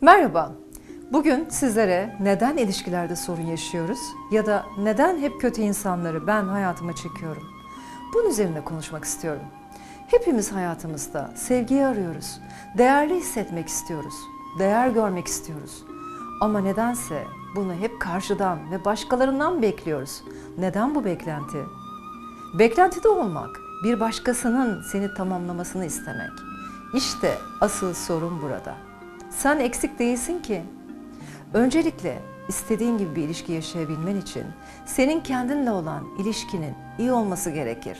Merhaba. Bugün sizlere neden ilişkilerde sorun yaşıyoruz ya da neden hep kötü insanları ben hayatıma çekiyorum? Bunun üzerine konuşmak istiyorum. Hepimiz hayatımızda sevgiyi arıyoruz. Değerli hissetmek istiyoruz. Değer görmek istiyoruz. Ama nedense bunu hep karşıdan ve başkalarından bekliyoruz. Neden bu beklenti? Beklentide olmak, bir başkasının seni tamamlamasını istemek. İşte asıl sorun burada. Sen eksik değilsin ki. Öncelikle istediğin gibi bir ilişki yaşayabilmen için senin kendinle olan ilişkinin iyi olması gerekir.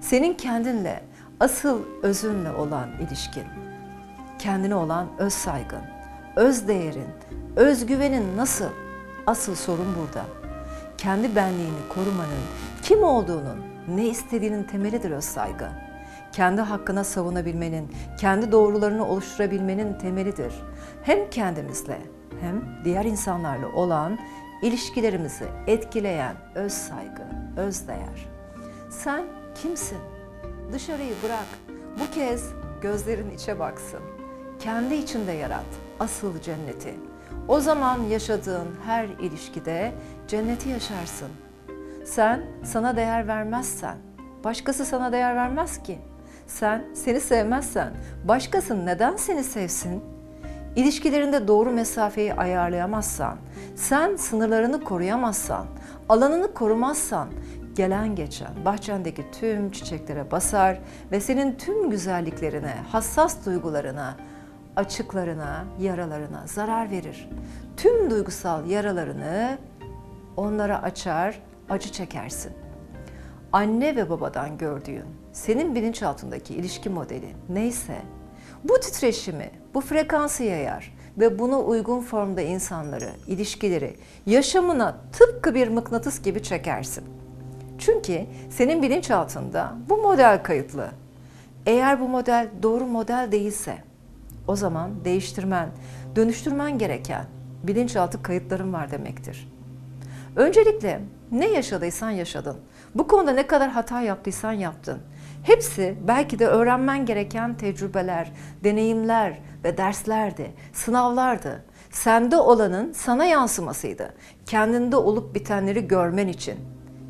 Senin kendinle asıl özünle olan ilişkin, kendine olan öz saygın, öz değerin, özgüvenin nasıl? Asıl sorun burada. Kendi benliğini korumanın, kim olduğunun, ne istediğinin temelidir öz saygı. Kendi hakkına savunabilmenin, kendi doğrularını oluşturabilmenin temelidir. Hem kendimizle hem diğer insanlarla olan ilişkilerimizi etkileyen öz saygı, öz değer. Sen kimsin? Dışarıyı bırak. Bu kez gözlerin içe baksın. Kendi içinde yarat asıl cenneti. O zaman yaşadığın her ilişkide cenneti yaşarsın. Sen sana değer vermezsen, başkası sana değer vermez ki. Sen seni sevmezsen, başkası neden seni sevsin? İlişkilerinde doğru mesafeyi ayarlayamazsan, sen sınırlarını koruyamazsan, alanını korumazsan, gelen geçen bahçendeki tüm çiçeklere basar ve senin tüm güzelliklerine, hassas duygularına, açıklarına, yaralarına zarar verir. Tüm duygusal yaralarını onlara açar, acı çekersin. Anne ve babadan gördüğün, senin bilinçaltındaki ilişki modeli neyse, bu titreşimi, bu frekansı yayar ve buna uygun formda insanları, ilişkileri, yaşamına tıpkı bir mıknatıs gibi çekersin. Çünkü senin bilinçaltında bu model kayıtlı. Eğer bu model doğru model değilse, o zaman değiştirmen, dönüştürmen gereken bilinçaltı kayıtların var demektir. Öncelikle ne yaşadıysan yaşadın. Bu konuda ne kadar hata yaptıysan yaptın. Hepsi belki de öğrenmen gereken tecrübeler, deneyimler ve derslerdi, sınavlardı. Sende olanın sana yansımasıydı. Kendinde olup bitenleri görmen için.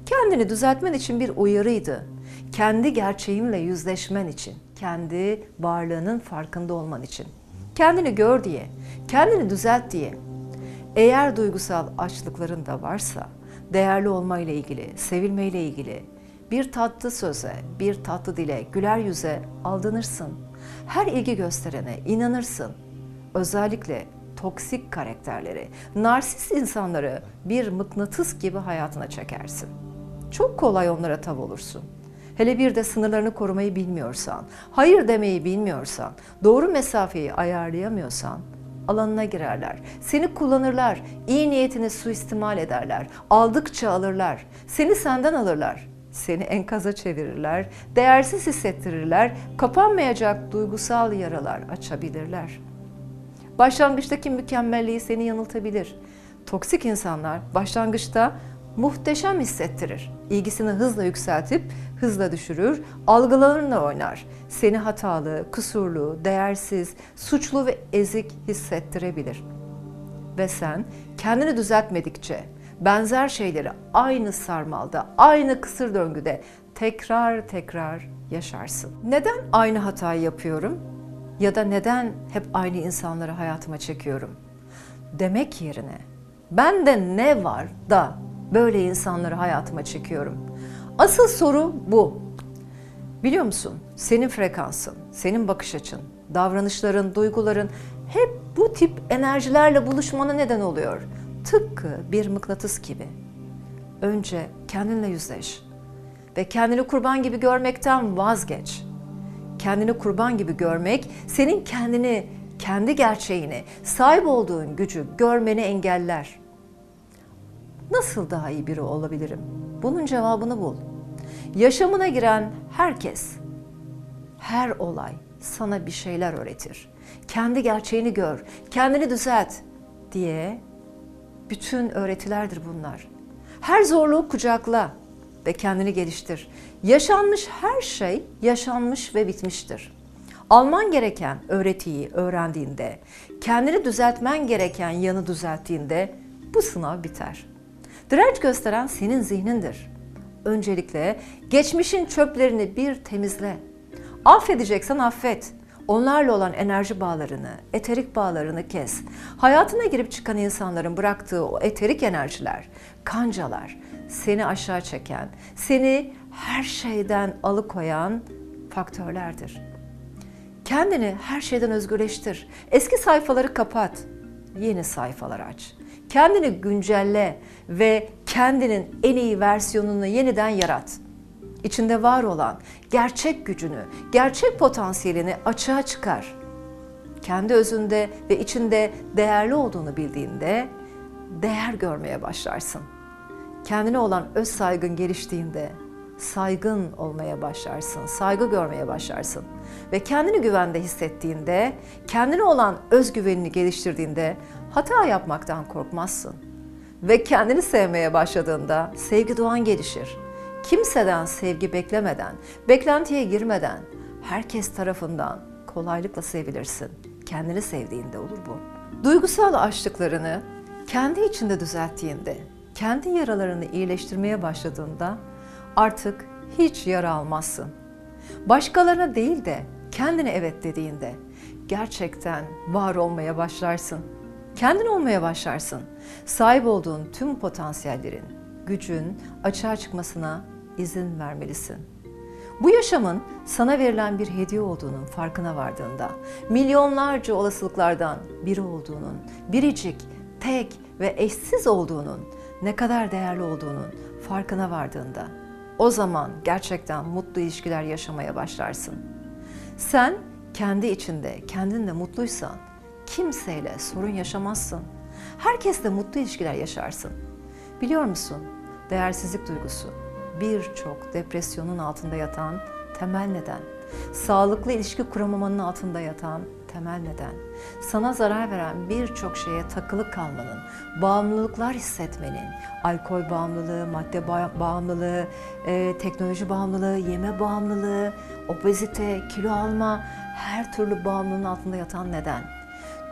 Kendini düzeltmen için bir uyarıydı. Kendi gerçeğinle yüzleşmen için, kendi varlığının farkında olman için. Kendini gör diye, kendini düzelt diye. Eğer duygusal açlıkların da varsa, değerli olmayla ilgili, sevilmeyle ilgili bir tatlı söze, bir tatlı dile, güler yüze aldanırsın. Her ilgi gösterene inanırsın. Özellikle toksik karakterleri, narsist insanları bir mıknatıs gibi hayatına çekersin. Çok kolay onlara tav olursun. Hele bir de sınırlarını korumayı bilmiyorsan, hayır demeyi bilmiyorsan, doğru mesafeyi ayarlayamıyorsan alanına girerler. Seni kullanırlar, iyi niyetini suistimal ederler, aldıkça alırlar, seni senden alırlar, seni enkaza çevirirler, değersiz hissettirirler, kapanmayacak duygusal yaralar açabilirler. Başlangıçtaki mükemmelliği seni yanıltabilir. Toksik insanlar başlangıçta muhteşem hissettirir. İlgisini hızla yükseltip hızla düşürür, algılarınla oynar. Seni hatalı, kusurlu, değersiz, suçlu ve ezik hissettirebilir. Ve sen kendini düzeltmedikçe benzer şeyleri aynı sarmalda, aynı kısır döngüde tekrar tekrar yaşarsın. Neden aynı hatayı yapıyorum? Ya da neden hep aynı insanları hayatıma çekiyorum? Demek yerine bende ne var da böyle insanları hayatıma çekiyorum? Asıl soru bu. Biliyor musun? Senin frekansın, senin bakış açın, davranışların, duyguların hep bu tip enerjilerle buluşmana neden oluyor. Tıpkı bir mıknatıs gibi. Önce kendinle yüzleş ve kendini kurban gibi görmekten vazgeç. Kendini kurban gibi görmek senin kendini, kendi gerçeğini, sahip olduğun gücü görmeni engeller. Nasıl daha iyi biri olabilirim? Bunun cevabını bul. Yaşamına giren herkes, her olay sana bir şeyler öğretir. Kendi gerçeğini gör, kendini düzelt diye bütün öğretilerdir bunlar. Her zorluğu kucakla ve kendini geliştir. Yaşanmış her şey yaşanmış ve bitmiştir. alman gereken öğretiyi öğrendiğinde, kendini düzeltmen gereken yanı düzelttiğinde bu sınav biter. Direnç gösteren senin zihnindir. Öncelikle geçmişin çöplerini bir temizle. Affedeceksen affet. Onlarla olan enerji bağlarını, eterik bağlarını kes. Hayatına girip çıkan insanların bıraktığı o eterik enerjiler, kancalar, seni aşağı çeken, seni her şeyden alıkoyan faktörlerdir. Kendini her şeyden özgürleştir. Eski sayfaları kapat. Yeni sayfalar aç. Kendini güncelle ve kendinin en iyi versiyonunu yeniden yarat. İçinde var olan gerçek gücünü, gerçek potansiyelini açığa çıkar. Kendi özünde ve içinde değerli olduğunu bildiğinde değer görmeye başlarsın. Kendine olan öz saygın geliştiğinde saygın olmaya başlarsın, saygı görmeye başlarsın. Ve kendini güvende hissettiğinde, kendine olan özgüvenini geliştirdiğinde hata yapmaktan korkmazsın. Ve kendini sevmeye başladığında sevgi doğan gelişir. Kimseden sevgi beklemeden, beklentiye girmeden herkes tarafından kolaylıkla sevilirsin. Kendini sevdiğinde olur bu. Duygusal açlıklarını kendi içinde düzelttiğinde, kendi yaralarını iyileştirmeye başladığında artık hiç yara almazsın. Başkalarına değil de kendine evet dediğinde gerçekten var olmaya başlarsın. Kendin olmaya başlarsın. Sahip olduğun tüm potansiyellerin, gücün açığa çıkmasına izin vermelisin. Bu yaşamın sana verilen bir hediye olduğunun farkına vardığında, milyonlarca olasılıklardan biri olduğunun, biricik, tek ve eşsiz olduğunun, ne kadar değerli olduğunun farkına vardığında, o zaman gerçekten mutlu ilişkiler yaşamaya başlarsın. Sen kendi içinde kendinle mutluysan kimseyle sorun yaşamazsın. Herkesle mutlu ilişkiler yaşarsın. Biliyor musun? Değersizlik duygusu birçok depresyonun altında yatan temel neden. Sağlıklı ilişki kuramamanın altında yatan temel neden. Sana zarar veren birçok şeye takılı kalmanın, bağımlılıklar hissetmenin, alkol bağımlılığı, madde bağımlılığı, e, teknoloji bağımlılığı, yeme bağımlılığı, obezite, kilo alma, her türlü bağımlılığın altında yatan neden.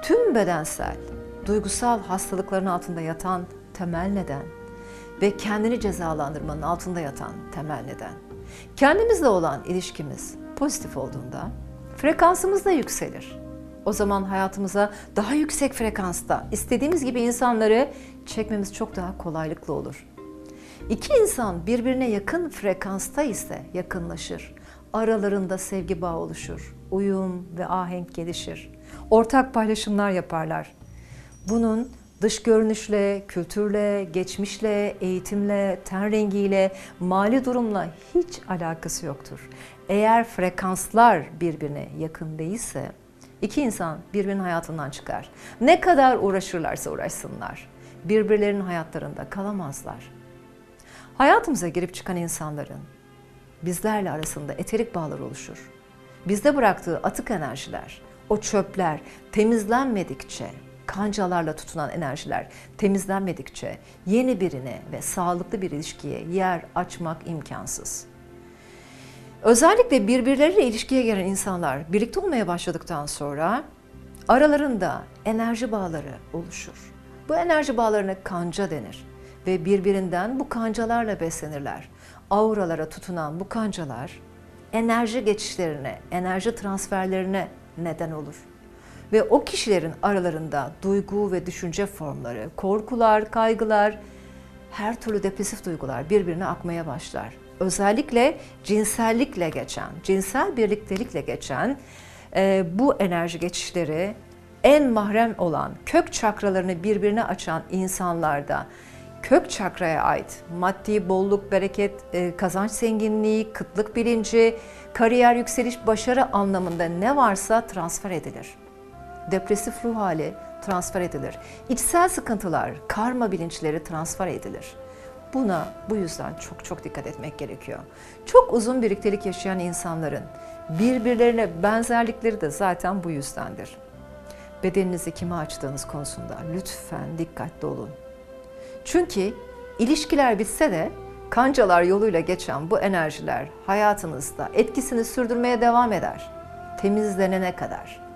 Tüm bedensel, duygusal hastalıkların altında yatan temel neden ve kendini cezalandırmanın altında yatan temel neden. Kendimizle olan ilişkimiz pozitif olduğunda frekansımız da yükselir. O zaman hayatımıza daha yüksek frekansta istediğimiz gibi insanları çekmemiz çok daha kolaylıkla olur. İki insan birbirine yakın frekansta ise yakınlaşır. Aralarında sevgi bağı oluşur. Uyum ve ahenk gelişir. Ortak paylaşımlar yaparlar. Bunun dış görünüşle, kültürle, geçmişle, eğitimle, ten rengiyle, mali durumla hiç alakası yoktur. Eğer frekanslar birbirine yakın değilse iki insan birbirinin hayatından çıkar. Ne kadar uğraşırlarsa uğraşsınlar. Birbirlerinin hayatlarında kalamazlar. Hayatımıza girip çıkan insanların bizlerle arasında eterik bağlar oluşur. Bizde bıraktığı atık enerjiler, o çöpler temizlenmedikçe, kancalarla tutunan enerjiler temizlenmedikçe yeni birine ve sağlıklı bir ilişkiye yer açmak imkansız. Özellikle birbirleriyle ilişkiye giren insanlar birlikte olmaya başladıktan sonra aralarında enerji bağları oluşur. Bu enerji bağlarına kanca denir ve birbirinden bu kancalarla beslenirler. Auralara tutunan bu kancalar enerji geçişlerine, enerji transferlerine neden olur. Ve o kişilerin aralarında duygu ve düşünce formları, korkular, kaygılar, her türlü depresif duygular birbirine akmaya başlar. Özellikle cinsellikle geçen, cinsel birliktelikle geçen e, bu enerji geçişleri en mahrem olan kök çakralarını birbirine açan insanlarda kök çakraya ait maddi bolluk, bereket, e, kazanç zenginliği, kıtlık bilinci, kariyer yükseliş, başarı anlamında ne varsa transfer edilir. Depresif ruh hali transfer edilir. İçsel sıkıntılar, karma bilinçleri transfer edilir. Buna bu yüzden çok çok dikkat etmek gerekiyor. Çok uzun birliktelik yaşayan insanların birbirlerine benzerlikleri de zaten bu yüzdendir. Bedeninizi kime açtığınız konusunda lütfen dikkatli olun. Çünkü ilişkiler bitse de kancalar yoluyla geçen bu enerjiler hayatınızda etkisini sürdürmeye devam eder. temizlenene kadar.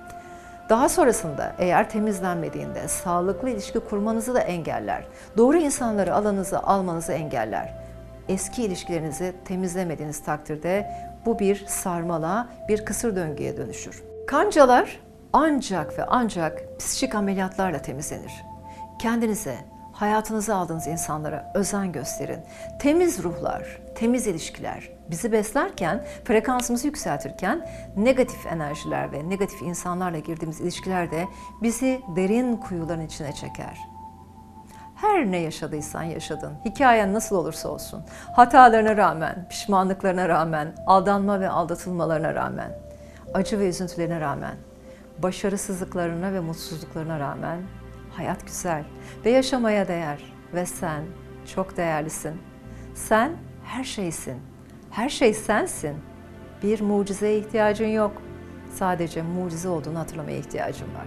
Daha sonrasında eğer temizlenmediğinde sağlıklı ilişki kurmanızı da engeller. Doğru insanları alanınıza almanızı engeller. Eski ilişkilerinizi temizlemediğiniz takdirde bu bir sarmala, bir kısır döngüye dönüşür. Kancalar ancak ve ancak psikik ameliyatlarla temizlenir. Kendinize, hayatınıza aldığınız insanlara özen gösterin. Temiz ruhlar, temiz ilişkiler bizi beslerken, frekansımızı yükseltirken negatif enerjiler ve negatif insanlarla girdiğimiz ilişkiler de bizi derin kuyuların içine çeker. Her ne yaşadıysan yaşadın, hikayen nasıl olursa olsun, hatalarına rağmen, pişmanlıklarına rağmen, aldanma ve aldatılmalarına rağmen, acı ve üzüntülerine rağmen, başarısızlıklarına ve mutsuzluklarına rağmen hayat güzel ve yaşamaya değer ve sen çok değerlisin. Sen her şeysin. Her şey sensin. Bir mucizeye ihtiyacın yok. Sadece mucize olduğunu hatırlamaya ihtiyacın var.